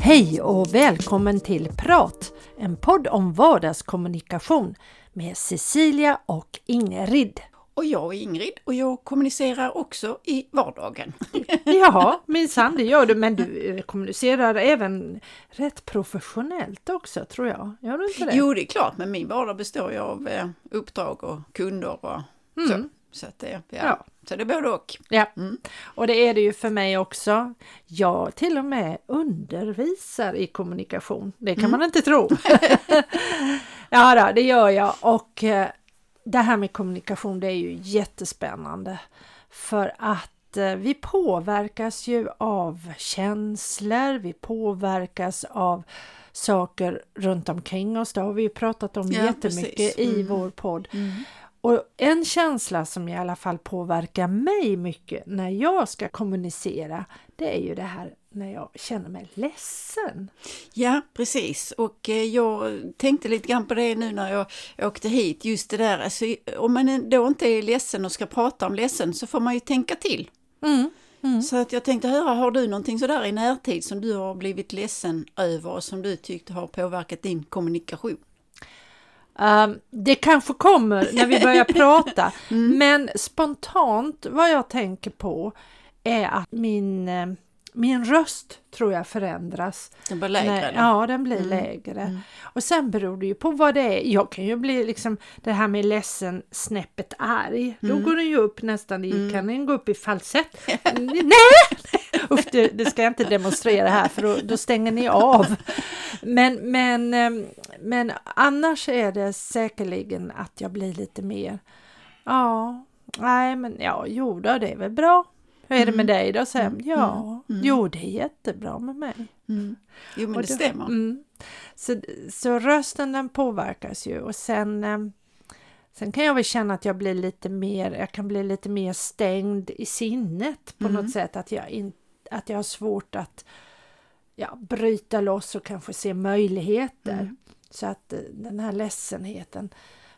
Hej och välkommen till Prat, en podd om vardagskommunikation med Cecilia och Ingrid. Och jag är Ingrid och jag kommunicerar också i vardagen. Ja, minsann det gör du, men du kommunicerar även rätt professionellt också tror jag. Gör du inte det? Jo, det är klart, men min vardag består ju av eh, uppdrag och kunder och Mm. så. Så, att det, ja. Ja. så det är både och. Ja, Mm. och det är det ju för mig också. Jag till och med undervisar i kommunikation. Det kan man inte tro. ja, då, det gör jag och eh, det här med kommunikation det är ju jättespännande för att eh, vi påverkas ju av känslor, vi påverkas av saker runt omkring oss. Det har vi ju pratat om Ja, jättemycket precis. i Mm. vår podd. Och en känsla som i alla fall påverkar mig mycket när jag ska kommunicera, det är ju det här när jag känner mig ledsen. Ja, precis. Och eh, jag tänkte lite grann på det nu när jag åkte hit. Just det där, alltså, om man då inte är ledsen och ska prata om ledsen så får man ju tänka till. Mm. Så att jag tänkte höra, har du någonting sådär i närtid som du har blivit ledsen över och som du tyckte har påverkat din kommunikation? Um, det kanske kommer när vi börjar prata, men spontant vad jag tänker på är att min, eh, min röst tror jag förändras. Den var lägre? Eller? ja, den blir lägre. Och sen beror det ju på vad det är. Jag kan ju bli liksom det här med ledsen snäppet arg. Då går den ju upp nästan i, kan den gå upp i falsett. Nej! Usch, det, det ska jag inte demonstrera här för då, då stänger ni av. Men, men, ehm, men annars är det säkerligen att jag blir lite mer, ja, nej men ja, jo då, det är väl bra. Hur är det med dig då? Säger jag, ja, jo det är jättebra med mig. Mm. Jo, men Och det då- stämmer. Mm. Så, så rösten den påverkas ju och sen, eh, sen kan jag väl känna att jag blir lite mer, jag kan bli lite mer stängd i sinnet på något sätt. Att jag, in, att jag har svårt att ja, bryta loss och kanske se möjligheter. Så att eh, den här ledsenheten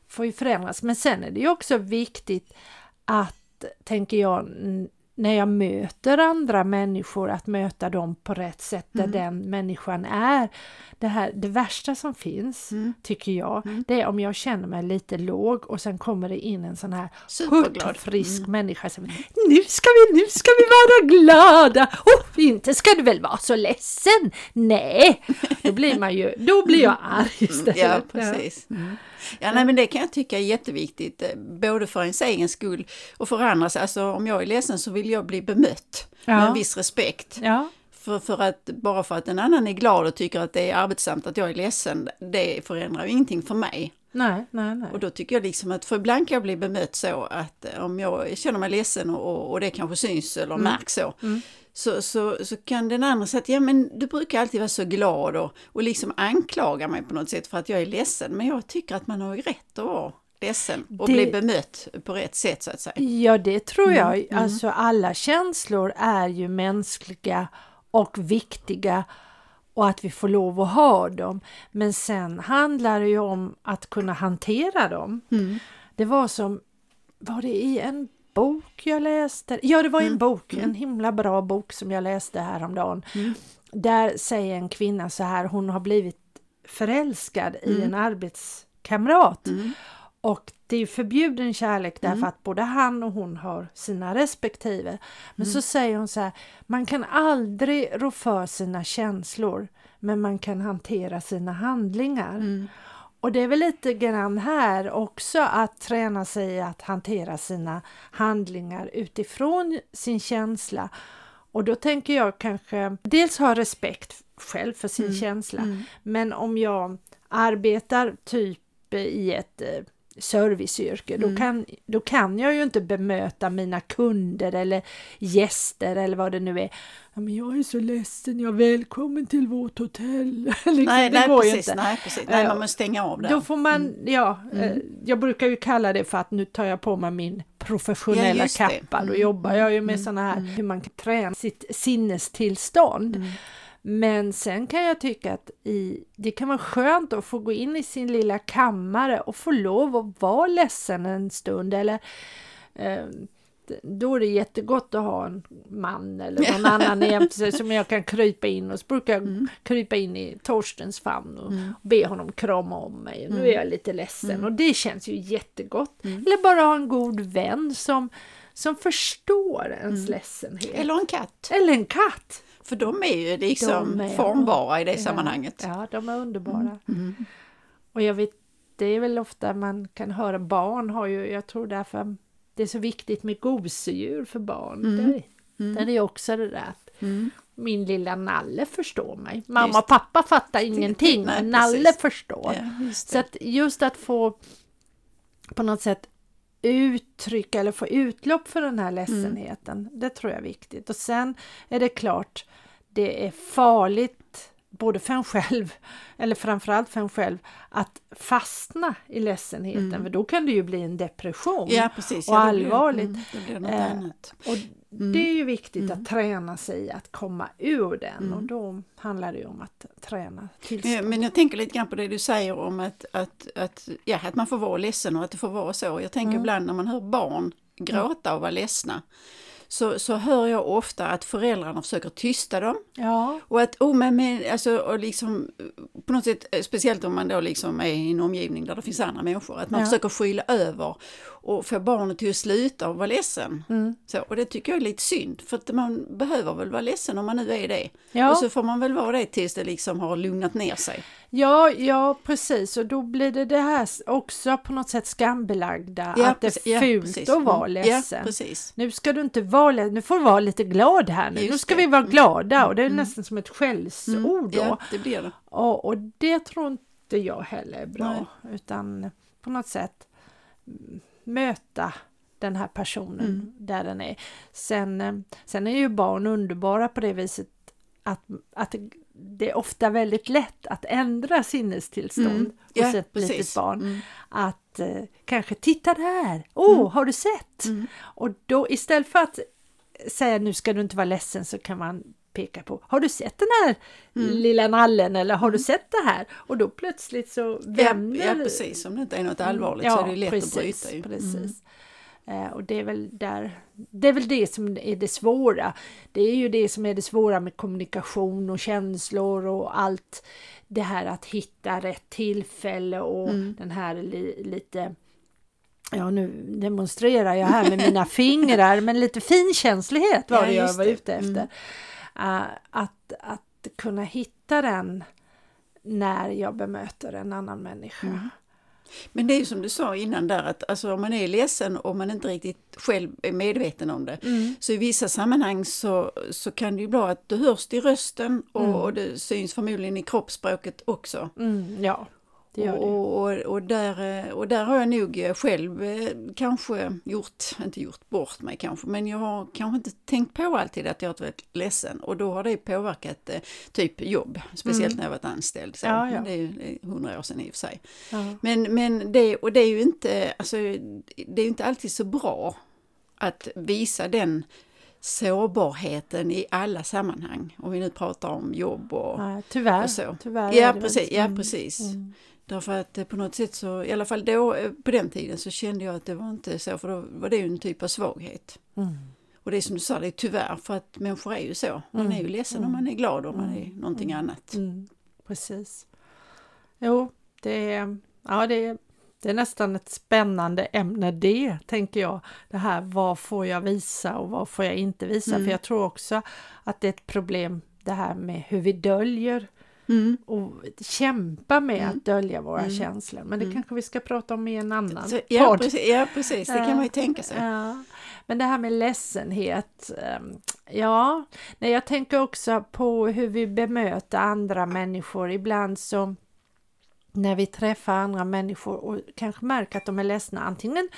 får ju förändras. Men sen är det ju också viktigt att, tänker jag, när jag möter andra människor, att möta dem på rätt sätt där den människan är. Det, här, det värsta som finns, tycker jag, det är om jag känner mig lite låg och sen kommer det in en sån här Superglad. frisk människa som Nu ska vi, nu ska vi vara glada! Oh, inte ska du väl vara så ledsen? Nej! Då blir man ju, då blir jag arg istället. Ja, precis. Mm. Ja, nej, men det kan jag tycka är jätteviktigt, eh, både för ens egen skull och för andras. Alltså om jag är ledsen så vill jag bli bemött med Ja. en viss respekt. Ja, För, för att, bara för att en annan är glad och tycker att det är arbetsamt att jag är ledsen, det förändrar ju ingenting för mig. nej, nej, nej. Och då tycker jag liksom att, för ibland kan jag bli bemött så att eh, om jag känner mig ledsen och, och det kanske syns eller märks så, så, så, så kan den andra säga att ja men du brukar alltid vara så glad och, och liksom anklaga mig på något sätt för att jag är ledsen. Men jag tycker att man har ju rätt att vara ledsen och Det- bli bemött på rätt sätt så att säga. Ja, det tror jag. Alltså alla känslor är ju mänskliga och viktiga och att vi får lov att ha dem. Men sen handlar det ju om att kunna hantera dem. Det var som, var det i en bok jag läste? Ja, det var en bok, en himla bra bok som jag läste häromdagen. Där säger en kvinna så här, hon har blivit förälskad i en arbetskamrat. Och det är ju förbjuden kärlek därför att både han och hon har sina respektive. Men så säger hon så här, man kan aldrig rå för sina känslor men man kan hantera sina handlingar. Och det är väl lite grann här också att träna sig i att hantera sina handlingar utifrån sin känsla. Och då tänker jag kanske dels ha respekt själv för sin känsla. Men om jag arbetar typ i ett serviceyrke då, kan, då kan jag ju inte bemöta mina kunder eller gäster eller vad det nu är. Ja, men jag är så ledsen, jag är välkommen till vårt hotell. liksom, nej, det nej, går precis, inte. nej, precis. Nej, man måste stänga av där. Då får man, ja, eh, jag brukar ju kalla det för att nu tar jag på mig min professionella Ja, det. Mm. kappa. Då jobbar jag ju med såna här, hur man kan träna sitt sinnestillstånd. Men sen kan jag tycka att i, det kan vara skönt att få gå in i sin lilla kammare och få lov att vara ledsen en stund eller eh, då är det jättegott att ha en man eller någon annan jämte sig som jag kan krypa in och så brukar jag mm. krypa in i Torstens famn och mm. be honom krama om mig. Nu är mm. jag lite ledsen mm. och det känns ju jättegott. Mm. Eller bara ha en god vän som, som förstår ens mm. ledsenhet. Eller en katt. Eller en katt. För de är ju liksom är, formbara i det ja, sammanhanget. Ja, de är underbara. Och jag vet, det är väl ofta man kan höra barn har ju, jag tror därför det är så viktigt med gosedjur för barn. Mm. Där, mm. där är också det där att mm. min lilla Nalle förstår mig. Mamma och pappa fattar ingenting, Nej, men Nalle precis. förstår. Ja, så att just att få på något sätt uttrycka eller få utlopp för den här ledsenheten, mm. det tror jag är viktigt. Och sen är det klart, det är farligt både för en själv, eller framförallt för en själv, att fastna i ledsenheten, mm. för då kan det ju bli en depression ja, precis, och ja, allvarligt. Blir, mm, det eh, och mm. det är ju viktigt att mm. träna sig att komma ur den och mm. då handlar det om att träna tillstånd. Men jag tänker lite grann på det du säger om att, att, att, ja, att man får vara ledsen och att det får vara så. Jag tänker mm. ibland när man hör barn gråta och vara ledsna så, så hör jag ofta att föräldrarna försöker tysta dem. Ja. Och att, oh, men, men, alltså, och liksom, på något sätt, speciellt om man då liksom är i en omgivning där det finns andra människor, att man ja. försöker skylla över och få barnet till att sluta och vara ledsen. Mm. Så, och det tycker jag är lite synd, för att man behöver väl vara ledsen om man nu är det. Ja. Och så får man väl vara det tills det liksom har lugnat ner sig. Ja, ja precis och då blir det det här också på något sätt skambelagda, ja, att det är fult ja, att vara mm. ledsen. Nu ska du inte vara ledsen, nu får du vara lite glad här nu, Just nu ska det. vi vara glada och det är mm. nästan som ett skällsord då. Ja, det blir det. Och, och det tror inte jag heller är bra, Nej. utan på något sätt möta den här personen mm. där den är. Sen, eh, sen är ju barn underbara på det viset att, att det är ofta väldigt lätt att ändra sinnestillstånd mm. hos ja, ett precis. litet barn. Mm. Att eh, kanske titta där, åh oh, mm. har du sett? Mm. Och då istället för att säga nu ska du inte vara ledsen så kan man peka på, har du sett den här mm. lilla nallen eller har du mm. sett det här? Och då plötsligt så vänder... Ja, ja precis, om det inte är något allvarligt ja, så är det lätt precis, att bryta. Ju. Precis. Eh, och det är väl där, det är väl det som är det svåra. Det är ju det som är det svåra med kommunikation och känslor och allt det här att hitta rätt tillfälle och mm. den här li, lite Ja, nu demonstrerar jag här med mina fingrar, men lite finkänslighet var det ja, jag var ute mm. efter. Mm. Uh, att, att kunna hitta den när jag bemöter en annan människa. Mm. Men det är ju som du sa innan där att alltså, om man är ledsen och man inte riktigt själv är medveten om det. Mm. Så i vissa sammanhang så, så kan det ju bli att du hörs i rösten och, mm. och det syns förmodligen i kroppsspråket också. Mm, ja. Och, och, och, där, eh, och där har jag nog eh, själv eh, kanske gjort, inte gjort bort mig kanske, men jag har kanske inte tänkt på alltid att jag har varit ledsen och då har det påverkat typ jobb, speciellt mm. när jag varit anställd. Så. Ja, ja. Det är ju hundra år sedan i och för sig. Ja. Men, men det, och det är ju inte, alltså, det är inte alltid så bra att visa den sårbarheten i alla sammanhang. Om vi nu pratar om jobb och, ja, tyvärr, och så. Tyvärr ja, precis, ja, precis. Mm. Därför att på något sätt så, i alla fall då eh, på den tiden så kände jag att det var inte så, för då var det ju en typ av svaghet. Mm. Och det är som du sa, det är tyvärr för att människor är ju så. Man mm. är ju ledsen mm. om man är glad om man är mm. någonting mm. annat. Mm. Precis. Jo, det är, ja, det, är, det är nästan ett spännande ämne det, tänker jag. Det här, vad får jag visa och vad får jag inte visa? För jag tror också att det är ett problem det här med hur vi döljer Mm. och kämpa med mm. att dölja våra mm. känslor. Men det mm. kanske vi ska prata om i en annan Så, ja, podd. Precis, ja, precis, det kan man ju tänka sig. Ja. Men det här med ledsenhet, ehm, ja, nej, jag tänker också på hur vi bemöter andra människor. Ibland så när vi träffar andra människor och kanske märker att de är ledsna, antingen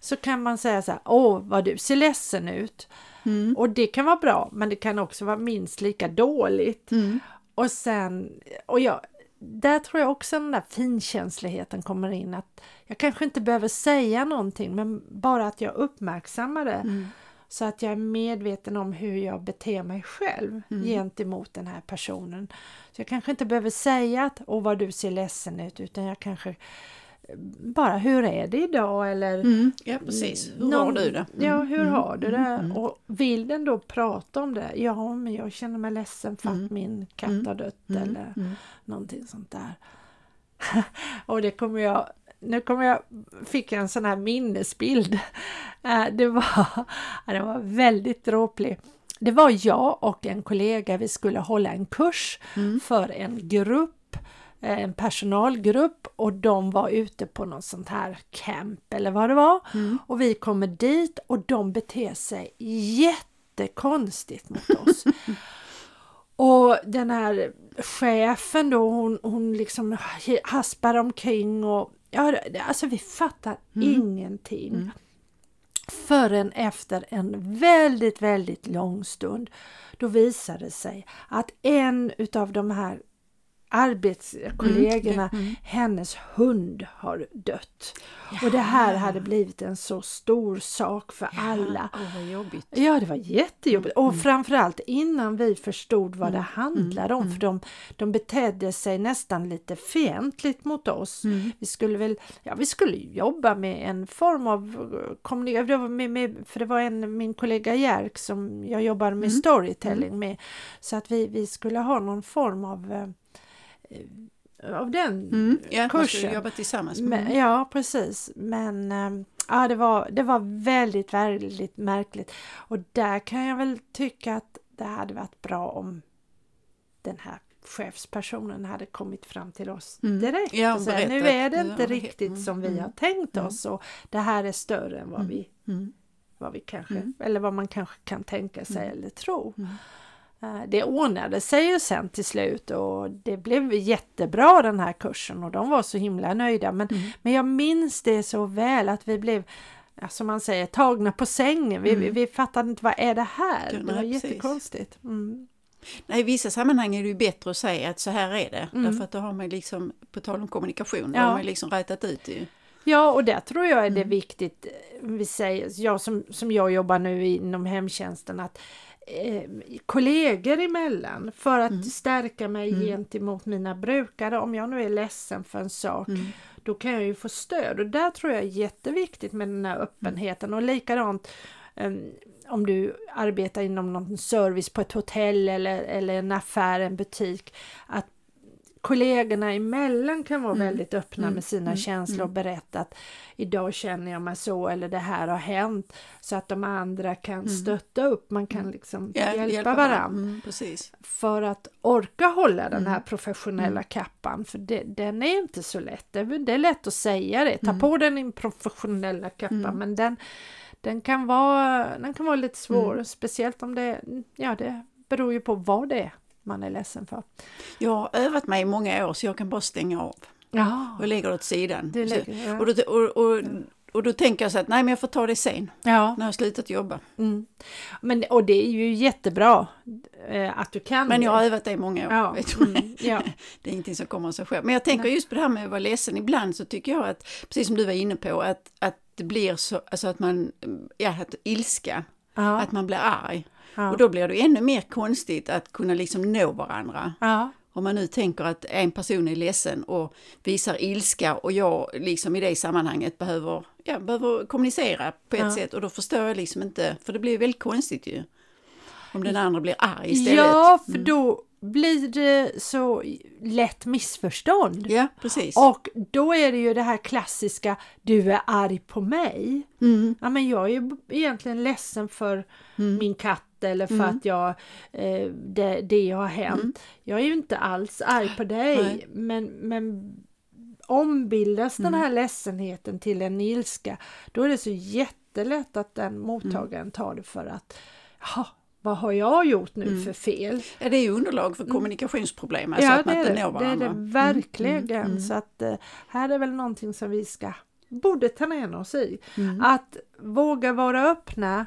så kan man säga så här, åh vad du ser ledsen ut. Mm. Och det kan vara bra, men det kan också vara minst lika dåligt. Mm. Och sen, och jag, där tror jag också den där finkänsligheten kommer in. Att jag kanske inte behöver säga någonting men bara att jag uppmärksammar det. Mm. Så att jag är medveten om hur jag beter mig själv Mm. gentemot den här personen. Så jag kanske inte behöver säga att åh vad du ser ledsen ut utan jag kanske eh, bara hur är det idag eller Mm. Ja precis, hur har någon- du det? Mm. Ja, hur Mm. har du det? Mm. Mm. Och vill den då prata om det? Ja, men jag känner mig ledsen för att min katt har dött eller någonting sånt där. och det kommer jag, nu kommer jag, fick jag en sån här minnesbild. Eh, Det var, det var väldigt dråplig. Det var jag och en kollega, vi skulle hålla en kurs Mm. för en grupp, eh, en personalgrupp och de var ute på något sånt här camp eller vad det var. Mm. Och vi kommer dit och de beter sig jättekonstigt mot oss. och den här chefen då, hon, hon liksom haspar omkring och ja, alltså vi fattar Mm. ingenting. Mm. Förrän efter en väldigt, väldigt lång stund då visade det sig att en utav de här arbetskollegorna, Mm. hennes hund har dött. Och det här hade blivit en så stor sak för alla. Åh vad jobbigt. Ja, det var jättejobbigt. Mm. Och framförallt innan vi förstod vad det handlade om. För de, de betedde sig nästan lite fientligt mot oss. Mm. Vi skulle väl, ja vi skulle jobba med en form av kommunikation. Med, med, för det var en, min kollega Jerk som jag jobbar med Mm. storytelling med. Så att vi, vi skulle ha någon form av eh, av den Mm. Ja, kursen. jobba tillsammans. Men, Mm. ja, precis. Men eh, ja, det, var, det var väldigt, väldigt märkligt. Och där kan jag väl tycka att det hade varit bra om den här chefspersonen hade kommit fram till oss Mm. direkt. Ja, och säga, nu är det Ja, inte det- riktigt mm, som vi mm, har tänkt mm. oss och det här är större än vad Mm. vi Mm. vad vi kanske, eller vad man kanske kan tänka sig eller tro. Eh, Det ordnade sig ju sen till slut och det blev jättebra den här kursen och de var så himla nöjda. Men, Mm. men jag minns det så väl att vi blev, som man säger, tagna på sängen. Vi, Mm. vi, fattade inte vad är det här? Ja, Det var precis. jättekonstigt. Mm. Nej, I vissa sammanhang är det ju bättre att säga att så här är det. Mm. Därför att då har man liksom, på tal om kommunikation, då Ja. har man liksom rätat ut det ju. Ja, och där tror jag är det Mm. viktigt, eh, vi säger, jag som, som jag jobbar nu inom hemtjänsten, att eh, kollegor emellan för att Mm. stärka mig Mm. gentemot mina brukare. Om jag nu är ledsen för en sak, Mm. då kan jag ju få stöd och där tror jag är jätteviktigt med den här öppenheten och likadant em, om du arbetar inom någon service på ett hotell eller, eller en affär, en butik, att kollegorna emellan kan vara Mm. väldigt öppna Mm. med sina Mm. känslor och berätta att idag känner jag mig så eller det här har hänt så att de andra kan Mm. stötta upp, man kan liksom Ja, hjälpa, varandra Mm, precis. för att orka hålla den här Mm. professionella Mm. kappan för det, den är inte så lätt. Det, är- det är lätt att säga det, ta Mm. på den din professionella kappa Mm. men den, den, kan vara, den kan vara lite svår, Mm. speciellt om det, ja det beror ju på vad det är man är ledsen för. Jag har övat mig i många år så jag kan bara stänga av Ja, och lägger det åt sidan. lägger, ja. och, då, och, och, och då tänker jag så att nej men jag får ta det sen, ja. när jag har slutat jobba. Mm. Men, och det är ju jättebra eh, att du kan Men jag har övat det i många år. Ja, mm, ja. Det är ingenting som kommer av sig själv. Men jag tänker just på det här med att vara ledsen. Ibland så tycker jag att, precis som du var inne på, att, att det blir så, alltså att man, ja, att ilska, att man blir arg. Ja, Och då blir det ännu mer konstigt att kunna liksom nå varandra. ja, Om man nu tänker att en person är ledsen och visar ilska och jag liksom i det sammanhanget behöver, ja, behöver kommunicera på ett Ja. sätt och då förstår jag liksom inte, för det blir väldigt konstigt ju. Om den andra blir arg istället. ja, för Mm. då blir det så lätt missförstånd. Ja, precis. Och då är det ju det här klassiska, du är arg på mig. Mm, Ja, men jag är ju egentligen ledsen för mm, min katt eller för Mm. att jag, eh, det, det har hänt. Mm. Jag är ju inte alls arg på dig, Nej. men, men ombildas den Mm. här ledsenheten till en ilska, då är det så jättelätt att den mottagaren tar det för att, jaha, vad har jag gjort nu Mm. för fel? Ja, det är ju underlag för kommunikationsproblem, alltså ja, att man inte det. når det är varandra. det verkligen. Mm, mm, Så att eh, här är väl någonting som vi ska, borde ta ner oss i. mm, Att våga vara öppna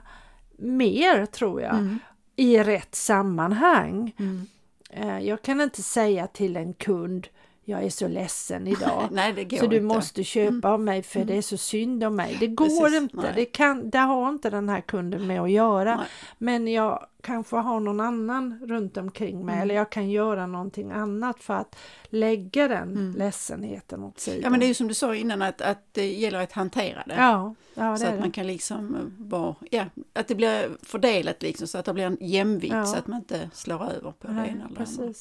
mer tror jag, mm, i rätt sammanhang. mm, Eh, Jag kan inte säga till en kund jag är så ledsen idag. Nej, det så du inte. måste köpa Mm. av mig för det är så synd om mig. Det går Precis, inte. nej. Det, kan, det har inte den här kunden med att göra. Nej. Men jag kanske har någon annan runt omkring mig Mm. eller jag kan göra någonting annat för att lägga den ledsenheten åt sidan. Mm. Ja men det är ju som du sa innan att, att det gäller att hantera det. ja, ja, det så att det. man kan liksom vara, ja, att det blir fördelat liksom så att det blir en jämvikt Ja. så att man inte slår över på det Nej, ena eller det andra.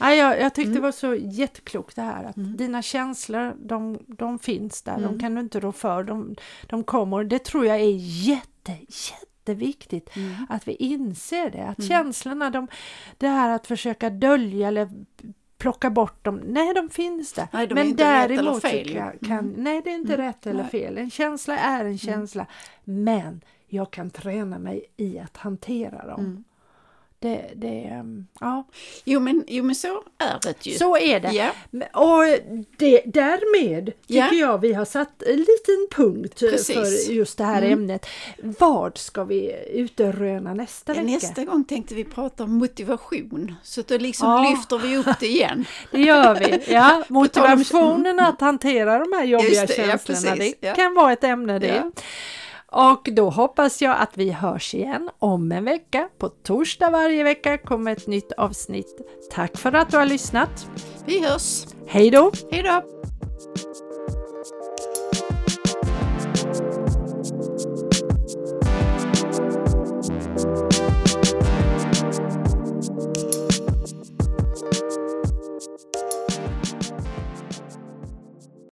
Nej, jag, jag tyckte Mm. det var så jätteklokt det här att Mm. dina känslor de, de finns där, de Mm. kan du inte rå för, de, de kommer. Det tror jag är jätte, jätteviktigt Mm. att vi inser det. Att Mm. känslorna, de, det här att försöka dölja eller plocka bort dem, nej de finns där. Nej, de Men däremot jag kan, Mm. nej det är inte Mm. rätt eller Nej. fel. En känsla är en Mm. känsla. Men jag kan träna mig i att hantera dem. Det, det, ehm, ja. Jo, men, jo men så är det ju. Så är det. Ja, Och det, därmed tycker Ja. jag vi har satt en liten punkt Precis. för just det här Mm. ämnet. Vad ska vi utröna nästa vecka? nästa gång tänkte vi prata om motivation. Så då liksom Ja. lyfter vi upp det igen. Det gör vi. Ja, motivationen att hantera de här jobbiga det, känslorna, det kan vara ett ämne det. Och då hoppas jag att vi hörs igen om en vecka. På torsdag varje vecka kommer ett nytt avsnitt. Tack för att du har lyssnat. Vi hörs. Hej då! Hej då!